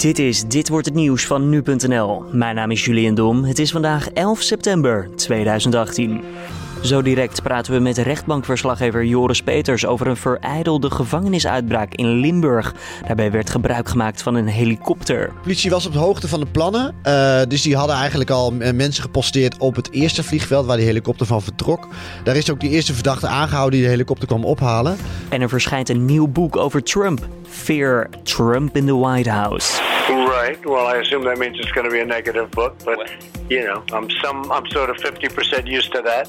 Dit is Dit wordt het nieuws van nu.nl. Mijn naam is Julian Dom. Het is vandaag 11 september 2018. Zo direct praten we met rechtbankverslaggever Joris Peters over een vereidelde gevangenisuitbraak in Limburg. Daarbij werd gebruik gemaakt van een helikopter. De politie was op de hoogte van de plannen. Uh, dus die hadden eigenlijk al mensen geposteerd op het eerste vliegveld waar die helikopter van vertrok. Daar is ook die eerste verdachte aangehouden die de helikopter kwam ophalen. En er verschijnt een nieuw boek over Trump. Fear Trump in the White House. Right. Well, I assume that means it's going to be a negative book, but you know, I'm some I'm sort of 50% used to that.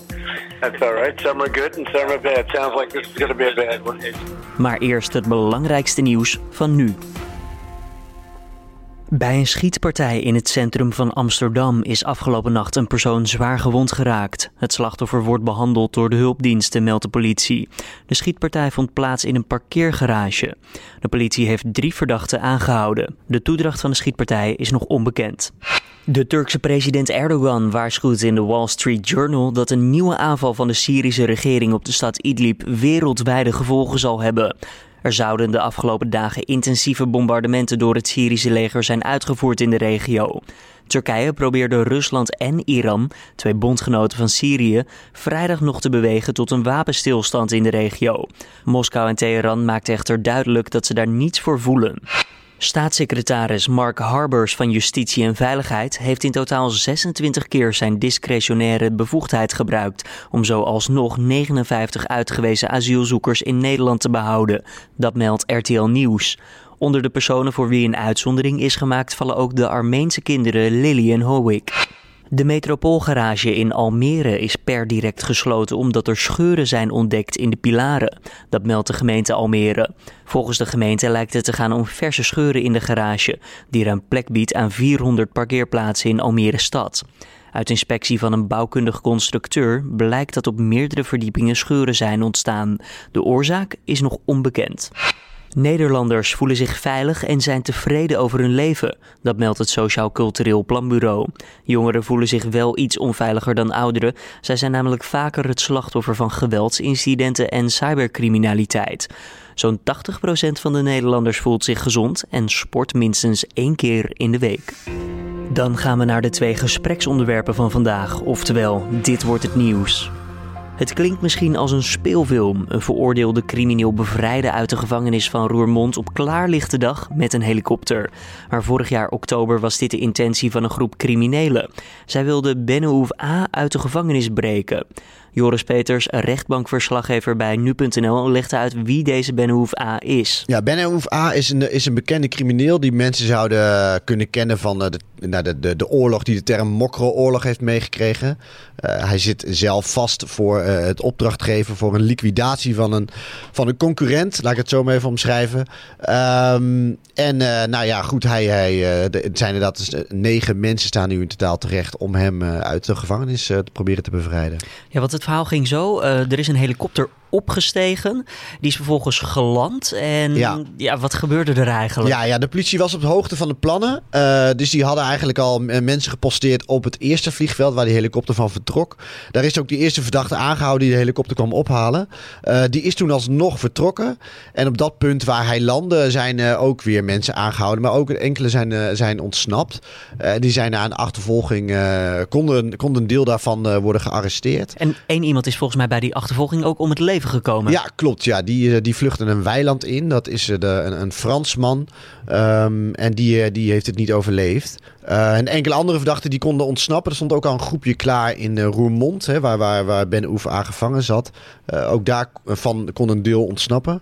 That's all right. Some are good and some are bad. Sounds like this is going to be a bad one. Maar eerst het belangrijkste nieuws van nu. Bij een schietpartij in het centrum van Amsterdam is afgelopen nacht een persoon zwaar gewond geraakt. Het slachtoffer wordt behandeld door de hulpdiensten, meldt de politie. De schietpartij vond plaats in een parkeergarage. De politie heeft drie verdachten aangehouden. De toedracht van de schietpartij is nog onbekend. De Turkse president Erdogan waarschuwt in de Wall Street Journal dat een nieuwe aanval van de Syrische regering op de stad Idlib wereldwijde gevolgen zal hebben. Er zouden de afgelopen dagen intensieve bombardementen door het Syrische leger zijn uitgevoerd in de regio. Turkije probeerde Rusland en Iran, twee bondgenoten van Syrië, vrijdag nog te bewegen tot een wapenstilstand in de regio. Moskou en Teheran maakten echter duidelijk dat ze daar niets voor voelen. Staatssecretaris Mark Harbers van Justitie en Veiligheid heeft in totaal 26 keer zijn discretionaire bevoegdheid gebruikt om zo alsnog 59 uitgewezen asielzoekers in Nederland te behouden. Dat meldt RTL Nieuws. Onder de personen voor wie een uitzondering is gemaakt vallen ook de Armeense kinderen Lily en Howick. De metropoolgarage in Almere is per direct gesloten omdat er scheuren zijn ontdekt in de pilaren. Dat meldt de gemeente Almere. Volgens de gemeente lijkt het te gaan om verse scheuren in de garage, die ruim plek biedt aan 400 parkeerplaatsen in Almere stad. Uit inspectie van een bouwkundig constructeur blijkt dat op meerdere verdiepingen scheuren zijn ontstaan. De oorzaak is nog onbekend. Nederlanders voelen zich veilig en zijn tevreden over hun leven. Dat meldt het Sociaal Cultureel Planbureau. Jongeren voelen zich wel iets onveiliger dan ouderen. Zij zijn namelijk vaker het slachtoffer van geweldsincidenten en cybercriminaliteit. Zo'n 80% van de Nederlanders voelt zich gezond en sport minstens één keer in de week. Dan gaan we naar de twee gespreksonderwerpen van vandaag, oftewel, dit wordt het nieuws. Het klinkt misschien als een speelfilm. Een veroordeelde crimineel bevrijden uit de gevangenis van Roermond op klaarlichte dag met een helikopter. Maar vorig jaar oktober was dit de intentie van een groep criminelen. Zij wilden Bennehoef A uit de gevangenis breken. Joris Peters, rechtbankverslaggever bij nu.nl, legt uit wie deze Bennehoef A is. Ja, Bennehoef A is een, is een bekende crimineel die mensen zouden kunnen kennen van de, nou, de, de, de oorlog die de term Mokro-oorlog heeft meegekregen. Uh, hij zit zelf vast voor uh, het opdrachtgeven voor een liquidatie van een, van een concurrent. Laat ik het zo maar even omschrijven. Um, en uh, nou ja, goed, hij, hij, het zijn inderdaad dus, negen mensen staan nu in totaal terecht om hem uit de gevangenis te proberen te bevrijden. Ja, want het verhaal ging zo. er is een helikopter opgestegen. Die is vervolgens geland. En ja. ja. wat gebeurde er eigenlijk? Ja, ja, de politie was op de hoogte van de plannen. Uh, dus die hadden eigenlijk al mensen geposteerd op het eerste vliegveld waar die helikopter van vertrok. Daar is ook die eerste verdachte aangehouden die de helikopter kwam ophalen. Uh, die is toen alsnog vertrokken. En op dat punt waar hij landde zijn uh, ook weer mensen aangehouden. Maar ook enkele zijn, zijn ontsnapt. die zijn na een achtervolging, konden, konden een deel daarvan worden gearresteerd. En één iemand is volgens mij bij die achtervolging ook om het leven gekomen. Ja, klopt. Ja, die, eh, die vluchten een weiland in. Dat is eh, de, een, een Fransman. Um, en die, eh, die heeft het niet overleefd. Uh, en enkele andere verdachten die konden ontsnappen. Er stond ook al een groepje klaar in uh, Roermond, hè, waar, waar, waar Ben Oefe aangevangen zat. Uh, ook daarvan kon een deel ontsnappen.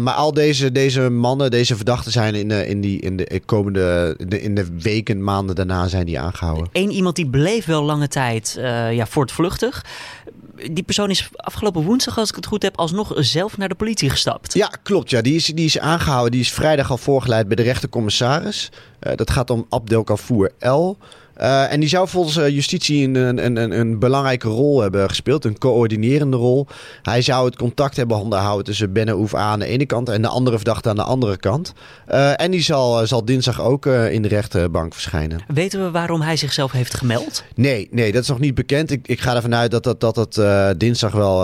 maar al deze, deze mannen, deze verdachten zijn in de, in die, in de komende in de, in de weken, maanden daarna zijn die aangehouden. Eén iemand die bleef wel lange tijd ja, voortvluchtig die persoon is afgelopen woensdag, als ik het goed heb, alsnog zelf naar de politie gestapt. Ja, klopt. Ja. Die, is, die is aangehouden. Die is vrijdag al voorgeleid bij de rechtercommissaris. Uh, dat gaat om Abdelkafour L. Uh, en die zou volgens uh, justitie een, een, een, een, belangrijke rol hebben gespeeld, een coördinerende rol. Hij zou het contact hebben onderhouden tussen Bennehoef A aan de ene kant en de andere verdachte aan de andere kant. Uh, en die zal, zal dinsdag ook in de rechterbank verschijnen. Weten we waarom hij zichzelf heeft gemeld? Nee, nee dat is nog niet bekend. Ik, ik ga ervan uit dat dat, dat, dat dinsdag wel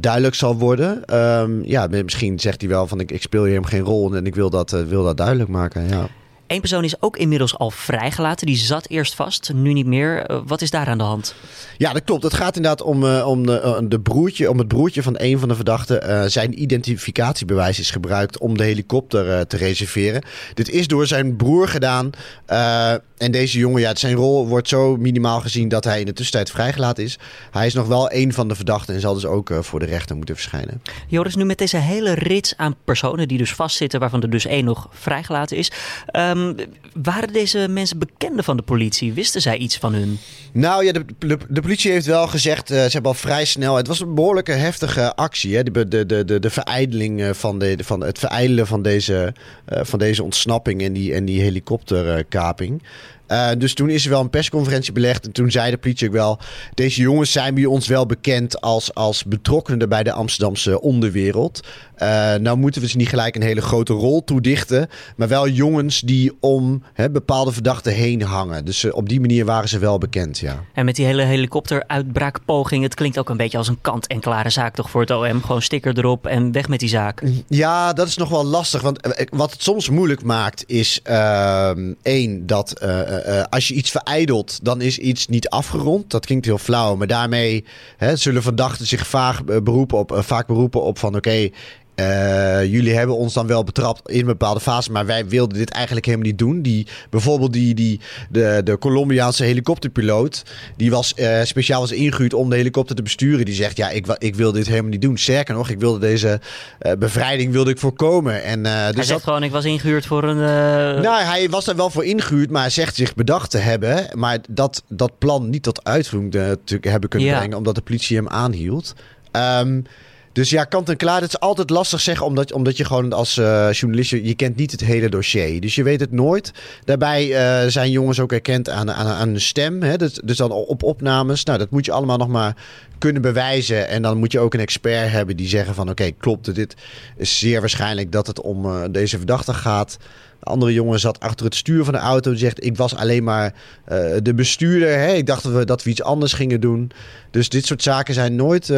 duidelijk zal worden. Um, ja, misschien zegt hij wel van ik, ik speel hier hem geen rol en ik wil dat, wil dat duidelijk maken. Ja. Eén persoon is ook inmiddels al vrijgelaten. Die zat eerst vast, nu niet meer. wat is daar aan de hand? Ja, dat klopt. Het gaat inderdaad om, om, de, de broertje, om het broertje van een van de verdachten. zijn identificatiebewijs is gebruikt om de helikopter te reserveren. Dit is door zijn broer gedaan. en deze jongen, ja, zijn rol wordt zo minimaal gezien dat hij in de tussentijd vrijgelaten is. Hij is nog wel een van de verdachten en zal dus ook voor de rechter moeten verschijnen. Joris, nu met deze hele rits aan personen die dus vastzitten, waarvan er dus één nog vrijgelaten is. Um, waren deze mensen bekenden van de politie? Wisten zij iets van hun? Nou ja, de, de, politie heeft wel gezegd, uh, ze hebben al vrij snel. Het was een behoorlijke heftige actie. Hè? De, de, de, de, de verijdeling eh, van, de, van het van deze, uh, van deze ontsnapping en die, en die helikopterkaping. Uh, dus toen is er wel een persconferentie belegd. En toen zei de politie ook wel: Deze jongens zijn bij ons wel bekend als, als betrokkenen bij de Amsterdamse onderwereld. Uh, nou moeten we ze niet gelijk een hele grote rol toedichten. Maar wel jongens die om bepaalde verdachten heen hangen. Dus uh, op die manier waren ze wel bekend, ja. En met die hele helikopteruitbraakpoging, het klinkt ook een beetje als een kant-en-klare zaak toch voor het OM. Gewoon sticker erop en weg met die zaak. Ja, dat is nog wel lastig. Want wat het soms moeilijk maakt is ehm, één, dat als je iets verijdelt, dan is iets niet afgerond. Dat klinkt heel flauw, maar daarmee hè, zullen verdachten zich vaak beroepen op, vaak beroepen op van oké, uh, jullie hebben ons dan wel betrapt in een bepaalde fase, maar wij wilden dit eigenlijk helemaal niet doen. Die, bijvoorbeeld die, die, de, de Colombiaanse helikopterpiloot, die was uh, speciaal was ingehuurd om de helikopter te besturen. Die zegt, ja, ik, ik wil dit helemaal niet doen. Sterker nog, ik wilde deze uh, bevrijding wilde ik voorkomen. En, dus hij zegt dat, gewoon, ik was ingehuurd voor een... Nou, hij was er wel voor ingehuurd, maar hij zegt zich bedacht te hebben. Maar dat, dat plan niet tot uitvoering te hebben kunnen ja. brengen, omdat de politie hem aanhield. Um, dus ja, kant en klaar. Het is altijd lastig zeggen, omdat, omdat je gewoon als uh, journalist, je, kent niet het hele dossier. Dus je weet het nooit. Daarbij uh, zijn jongens ook herkend aan, aan, aan stem. Hè? Dus, dus dan op opnames. Nou, dat moet je allemaal nog maar kunnen bewijzen. En dan moet je ook een expert hebben die zeggen van... oké, klopt, dit is zeer waarschijnlijk dat het om uh, deze verdachte gaat andere jongen zat achter het stuur van de auto. Die zegt: Ik was alleen maar uh, de bestuurder. Hè? Ik dacht dat we, dat we iets anders gingen doen. Dus dit soort zaken zijn nooit uh,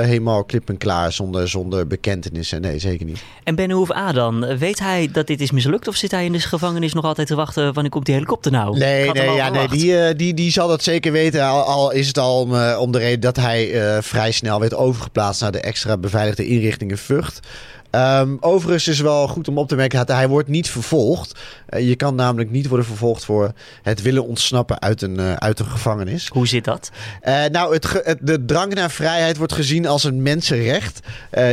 helemaal klip en klaar zonder, zonder bekentenissen. Nee, zeker niet. En Benhoef A dan? Weet hij dat dit is mislukt? Of zit hij in de gevangenis nog altijd te wachten wanneer komt die helikopter nou? Nee, nee, ja, nee die, die, die zal dat zeker weten. Al, al is het al om, om de reden dat hij vrij snel werd overgeplaatst naar de extra beveiligde inrichting in Vught. Um, overigens is wel goed om op te merken dat hij wordt niet vervolgd. Uh, je kan namelijk niet worden vervolgd voor het willen ontsnappen uit een, uh, uit een gevangenis. Hoe zit dat? Uh, nou, het, het, de drang naar vrijheid wordt gezien als een mensenrecht.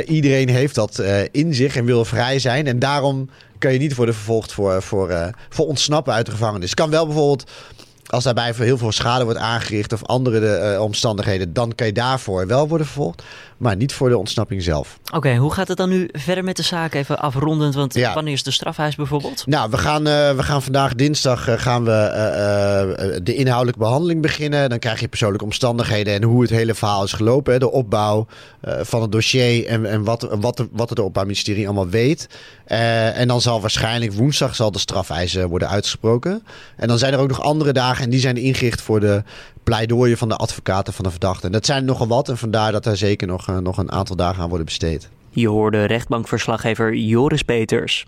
iedereen heeft dat in zich en wil vrij zijn. En daarom kan je niet worden vervolgd voor, voor, voor ontsnappen uit de gevangenis. Kan wel bijvoorbeeld als daarbij heel veel schade wordt aangericht of andere de, uh, omstandigheden, dan kan je daarvoor wel worden vervolgd, maar niet voor de ontsnapping zelf. Oké, okay, hoe gaat het dan nu verder met de zaak? Even afrondend, want ja. wanneer is de strafhuis bijvoorbeeld? Nou, we gaan, uh, we gaan vandaag dinsdag uh, gaan we de inhoudelijke behandeling beginnen. Dan krijg je persoonlijke omstandigheden en hoe het hele verhaal is gelopen. Hè, de opbouw van het dossier en, en wat, wat, wat het Openbaar Ministerie allemaal weet. en dan zal waarschijnlijk woensdag zal de strafeis worden uitgesproken. En dan zijn er ook nog andere dagen en die zijn ingericht voor de pleidooien van de advocaten van de verdachte. En dat zijn er nogal wat en vandaar dat er zeker nog, uh, nog een aantal dagen aan worden besteed. Je hoorde rechtbankverslaggever Joris Peters.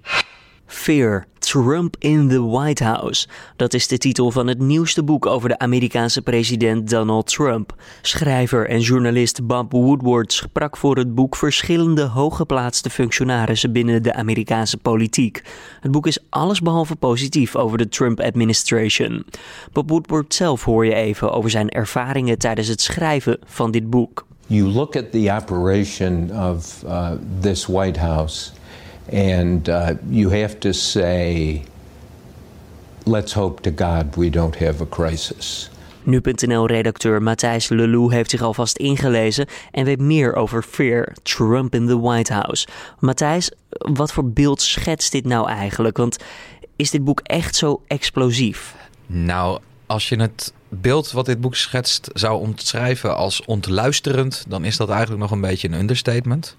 Fear, Trump in the White House. Dat is de titel van het nieuwste boek over de Amerikaanse president Donald Trump. Schrijver en journalist Bob Woodward sprak voor het boek verschillende hooggeplaatste functionarissen binnen de Amerikaanse politiek. Het boek is allesbehalve positief over de Trump-administration. Bob Woodward zelf hoor je even over zijn ervaringen tijdens het schrijven van dit boek. You look at the operation of uh, this White House. And uh, you have to say, let's hope to God we don't have a crisis. Nu.nl-redacteur Matthijs Lelou heeft zich alvast ingelezen en weet meer over Fear, Trump in the White House. Matthijs, wat voor beeld schetst dit nou eigenlijk? Want is dit boek echt zo explosief? Nou, als je het beeld wat dit boek schetst zou omschrijven als ontluisterend, dan is dat eigenlijk nog een beetje een understatement.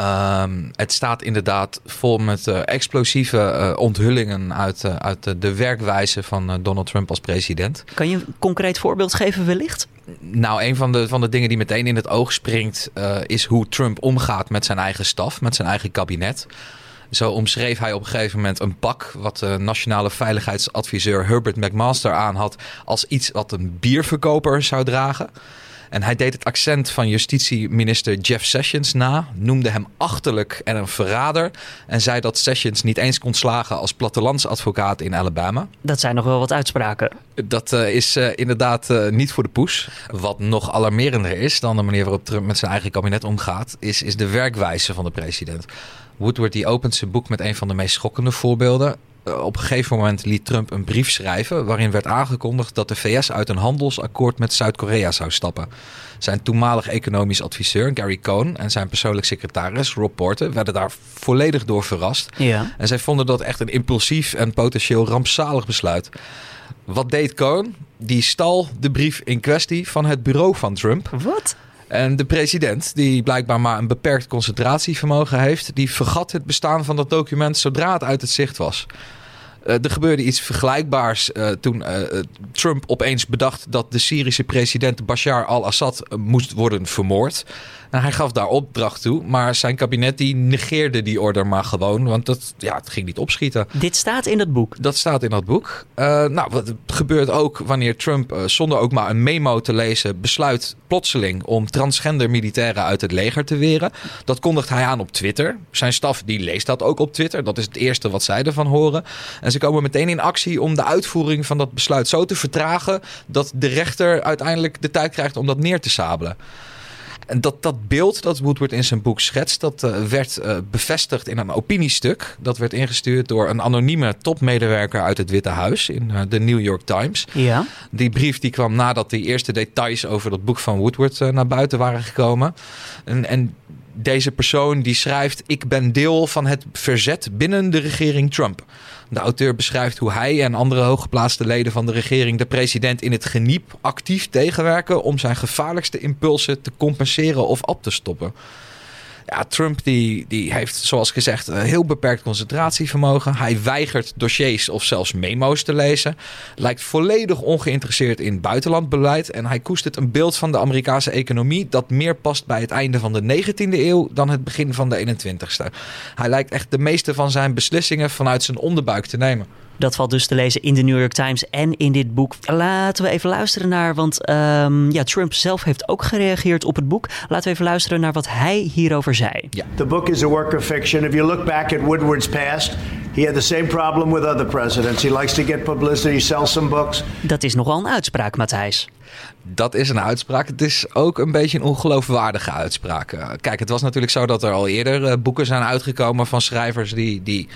Um, het staat inderdaad vol met uh, explosieve uh, onthullingen uit, uh, uit de werkwijze van Donald Trump als president. Kan je een concreet voorbeeld geven wellicht? Nou, een van de, van de dingen die meteen in het oog springt is hoe Trump omgaat met zijn eigen staf, met zijn eigen kabinet. Zo omschreef hij op een gegeven moment een pak wat de nationale veiligheidsadviseur Herbert McMaster aan had als iets wat een bierverkoper zou dragen. En hij deed het accent van justitieminister Jeff Sessions na, noemde hem achterlijk en een verrader en zei dat Sessions niet eens kon slagen als plattelandsadvocaat in Alabama. Dat zijn nog wel wat uitspraken. Dat uh, is uh, inderdaad uh, niet voor de poes. Wat nog alarmerender is dan de manier waarop Trump met zijn eigen kabinet omgaat, is, is de werkwijze van de president. Woodward die opent zijn boek met een van de meest schokkende voorbeelden. Op een gegeven moment liet Trump een brief schrijven waarin werd aangekondigd dat de VS uit een handelsakkoord met Zuid-Korea zou stappen. Zijn toenmalig economisch adviseur Gary Cohn en zijn persoonlijk secretaris Rob Porter werden daar volledig door verrast. Ja. En zij vonden dat echt een impulsief en potentieel rampzalig besluit. Wat deed Cohn? Die stal de brief in kwestie van het bureau van Trump. Wat? En de president, die blijkbaar maar een beperkt concentratievermogen heeft, die vergat het bestaan van dat document zodra het uit het zicht was. Uh, er gebeurde iets vergelijkbaars uh, toen uh, Trump opeens bedacht dat de Syrische president Bashar al-Assad moest worden vermoord. Nou, hij gaf daar opdracht toe, maar zijn kabinet die negeerde die order maar gewoon, want dat, ja, het ging niet opschieten. Dit staat in dat boek? Dat staat in dat boek. nou, wat gebeurt ook wanneer Trump zonder ook maar een memo te lezen besluit plotseling om transgender militairen uit het leger te weren. Dat kondigt hij aan op Twitter. Zijn staf die leest dat ook op Twitter. Dat is het eerste wat zij ervan horen. En ze komen meteen in actie om de uitvoering van dat besluit zo te vertragen dat de rechter uiteindelijk de tijd krijgt om dat neer te sabelen. En dat, dat beeld dat Woodward in zijn boek schetst, dat uh, werd uh, bevestigd in een opiniestuk. Dat werd ingestuurd door een anonieme topmedewerker uit het Witte Huis in uh, de New York Times. Ja. Die brief die kwam nadat de eerste details over dat boek van Woodward naar buiten waren gekomen. En, en deze persoon die schrijft: Ik ben deel van het verzet binnen de regering Trump. De auteur beschrijft hoe hij en andere hooggeplaatste leden van de regering de president in het geniep actief tegenwerken om zijn gevaarlijkste impulsen te compenseren of op te stoppen. Ja, Trump die, die heeft, zoals gezegd, een heel beperkt concentratievermogen. Hij weigert dossiers of zelfs memo's te lezen. Lijkt volledig ongeïnteresseerd in buitenlandbeleid. En hij koestert een beeld van de Amerikaanse economie dat meer past bij het einde van de 19e eeuw dan het begin van de 21ste. Hij lijkt echt de meeste van zijn beslissingen vanuit zijn onderbuik te nemen. Dat valt dus te lezen in de New York Times en in dit boek. Laten we even luisteren naar, want um, ja, Trump zelf heeft ook gereageerd op het boek. Laten we even luisteren naar wat hij hierover zei. Ja. The book is a work of fiction. If you look back at Woodward's past, he had the same problem with other presidents. He likes to get publicity, sell some books. Dat is nogal een uitspraak, Matthijs. Dat is een uitspraak. Het is ook een beetje een ongeloofwaardige uitspraak. Uh, kijk, het was natuurlijk zo dat er al eerder uh, boeken zijn uitgekomen van schrijvers die. die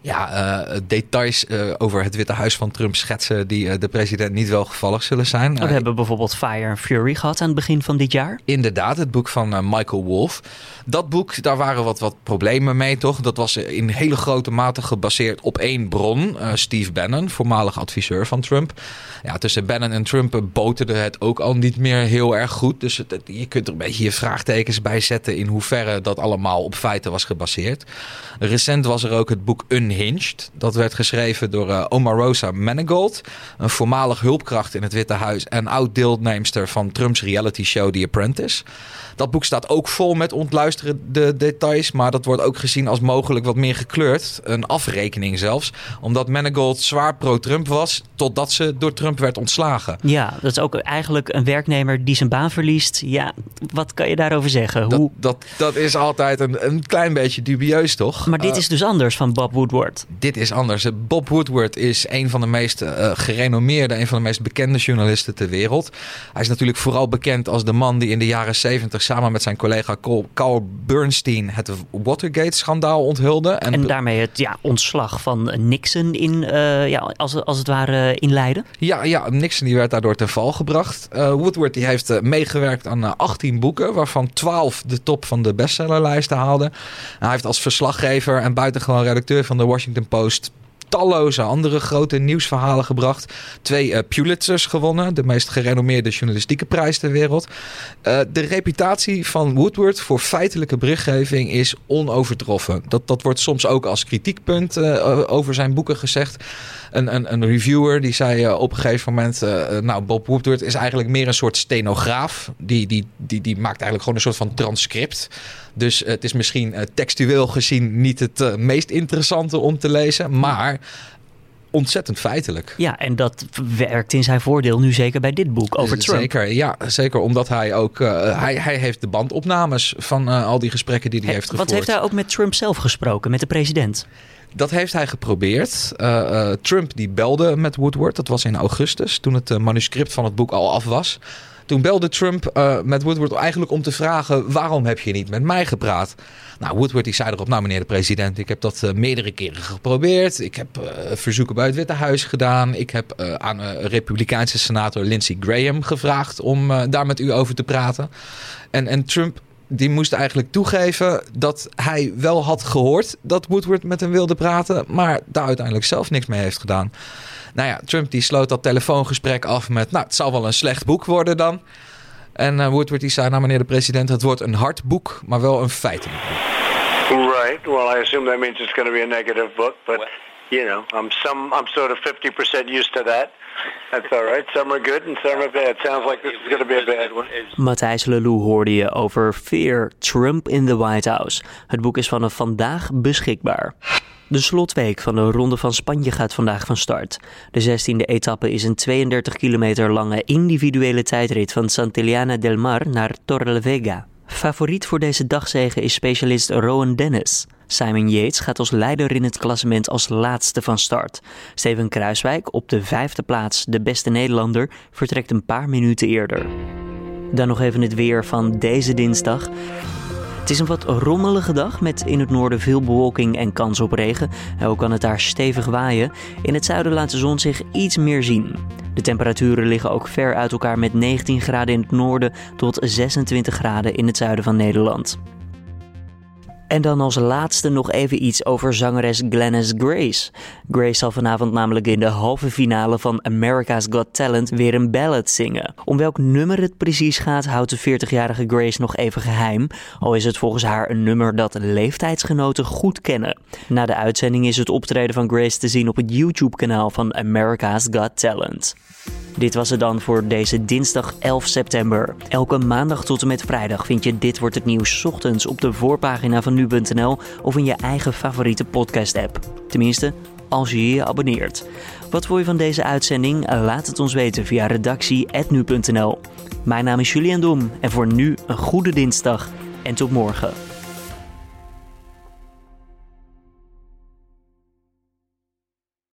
ja, uh, details uh, over het Witte Huis van Trump schetsen die uh, de president niet welgevallig zullen zijn. We hebben bijvoorbeeld Fire and Fury gehad aan het begin van dit jaar. Inderdaad, het boek van Michael Wolff. Dat boek, daar waren wat, wat problemen mee, toch? Dat was in hele grote mate gebaseerd op één bron. Steve Bannon, voormalig adviseur van Trump. Ja, tussen Bannon en Trump boterde het ook al niet meer heel erg goed. Dus het, je kunt er een beetje je vraagtekens bij zetten in hoeverre dat allemaal op feiten was gebaseerd. Recent was er ook het boek Unhinged. Dat werd geschreven door uh, Omarosa Manigault, een voormalig hulpkracht in het Witte Huis en oud-deelnemster van Trumps reality show The Apprentice. Dat boek staat ook vol met ontluisterende details, maar dat wordt ook gezien als mogelijk wat meer gekleurd. Een afrekening zelfs, omdat Manigault zwaar pro-Trump was, totdat ze door Trump werd ontslagen. Ja, dat is ook eigenlijk een werknemer die zijn baan verliest. Ja, wat kan je daarover zeggen? Dat, dat, dat is altijd een, een klein beetje dubieus, toch? Maar dit uh, is dus anders van Bob Woodward. Dit is anders. Bob Woodward is een van de meest uh, gerenommeerde, een van de meest bekende journalisten ter wereld. Hij is natuurlijk vooral bekend als de man die in de jaren 70 samen met zijn collega Carl Bernstein het Watergate-schandaal onthulde. En, en, daarmee het ja, ontslag van Nixon in, uh, ja, als, als het ware inleiden? Ja, ja, Nixon die werd daardoor ten val gebracht. Uh, Woodward die heeft uh, meegewerkt aan uh, 18 boeken, waarvan 12 de top van de bestsellerlijsten haalden. Hij heeft als verslaggever en buitengewoon redacteur van de Washington Post talloze andere grote nieuwsverhalen gebracht. Twee uh, Pulitzers gewonnen, de meest gerenommeerde journalistieke prijs ter wereld. Uh, de reputatie van Woodward voor feitelijke berichtgeving is onovertroffen. Dat, dat wordt soms ook als kritiekpunt uh, over zijn boeken gezegd. Een, een, een reviewer die zei op een gegeven moment: Nou, Bob Woodward is eigenlijk meer een soort stenograaf. Die, die, die, die maakt eigenlijk gewoon een soort van transcript. Dus het is misschien textueel gezien niet het meest interessante om te lezen. Maar ontzettend feitelijk. Ja, en dat werkt in zijn voordeel nu zeker bij dit boek over Trump. Zeker, ja, zeker omdat hij ook uh, hij, hij heeft de bandopnames van uh, al die gesprekken die hij heeft gevoerd. Wat heeft hij ook met Trump zelf gesproken, met de president? Dat heeft hij geprobeerd. Uh, Trump die belde met Woodward. Dat was in augustus, toen het manuscript van het boek al af was. Toen belde Trump uh, met Woodward eigenlijk om te vragen: waarom heb je niet met mij gepraat? Nou, Woodward die zei erop: Nou, meneer de president, ik heb dat uh, meerdere keren geprobeerd. Ik heb uh, verzoeken bij het Witte Huis gedaan. Ik heb aan Republikeinse senator Lindsey Graham gevraagd om daar met u over te praten. En, en Trump die moest eigenlijk toegeven dat hij wel had gehoord dat Woodward met hem wilde praten, maar daar uiteindelijk zelf niks mee heeft gedaan. Nou ja, Trump die sloot dat telefoongesprek af met, nou, het zal wel een slecht boek worden dan. En uh, Woodward die zei, nou meneer de president, het wordt een hard boek, maar wel een feitenboek. Right. Well, I assume that means it's going to be a negative book, but you know, I'm some, I'm sort of 50% used to that. That's all right. Some are good and some are bad. Sounds like this is going to be a bad one. Matthijs Lelou hoorde je over Fear Trump in the White House. Het boek is vanaf vandaag beschikbaar. De slotweek van de Ronde van Spanje gaat vandaag van start. De 16e etappe is een 32 kilometer lange individuele tijdrit van Santillana del Mar naar Torrevega. Favoriet voor deze dagzegen is specialist Rowan Dennis. Simon Yates gaat als leider in het klassement als laatste van start. Steven Kruiswijk, op de vijfde plaats de beste Nederlander, vertrekt een paar minuten eerder. Dan nog even het weer van deze dinsdag. Het is een wat rommelige dag met in het noorden veel bewolking en kans op regen. Ook kan het daar stevig waaien. In het zuiden laat de zon zich iets meer zien. De temperaturen liggen ook ver uit elkaar met 19 graden in het noorden tot 26 graden in het zuiden van Nederland. En dan als laatste nog even iets over zangeres Glennis Grace. Grace zal vanavond namelijk in de halve finale van America's Got Talent weer een ballad zingen. Om welk nummer het precies gaat, houdt de 40-jarige Grace nog even geheim. Al is het volgens haar een nummer dat leeftijdsgenoten goed kennen. Na de uitzending is het optreden van Grace te zien op het YouTube-kanaal van America's Got Talent. Dit was het dan voor deze dinsdag 11 september. Elke maandag tot en met vrijdag vind je Dit Wordt Het Nieuws ochtends op de voorpagina van nu.nl of in je eigen favoriete podcast-app. Tenminste, als je je abonneert. Wat vond je van deze uitzending? Laat het ons weten via redactie.nu.nl. Mijn naam is Julian Dom en voor nu een goede dinsdag en tot morgen.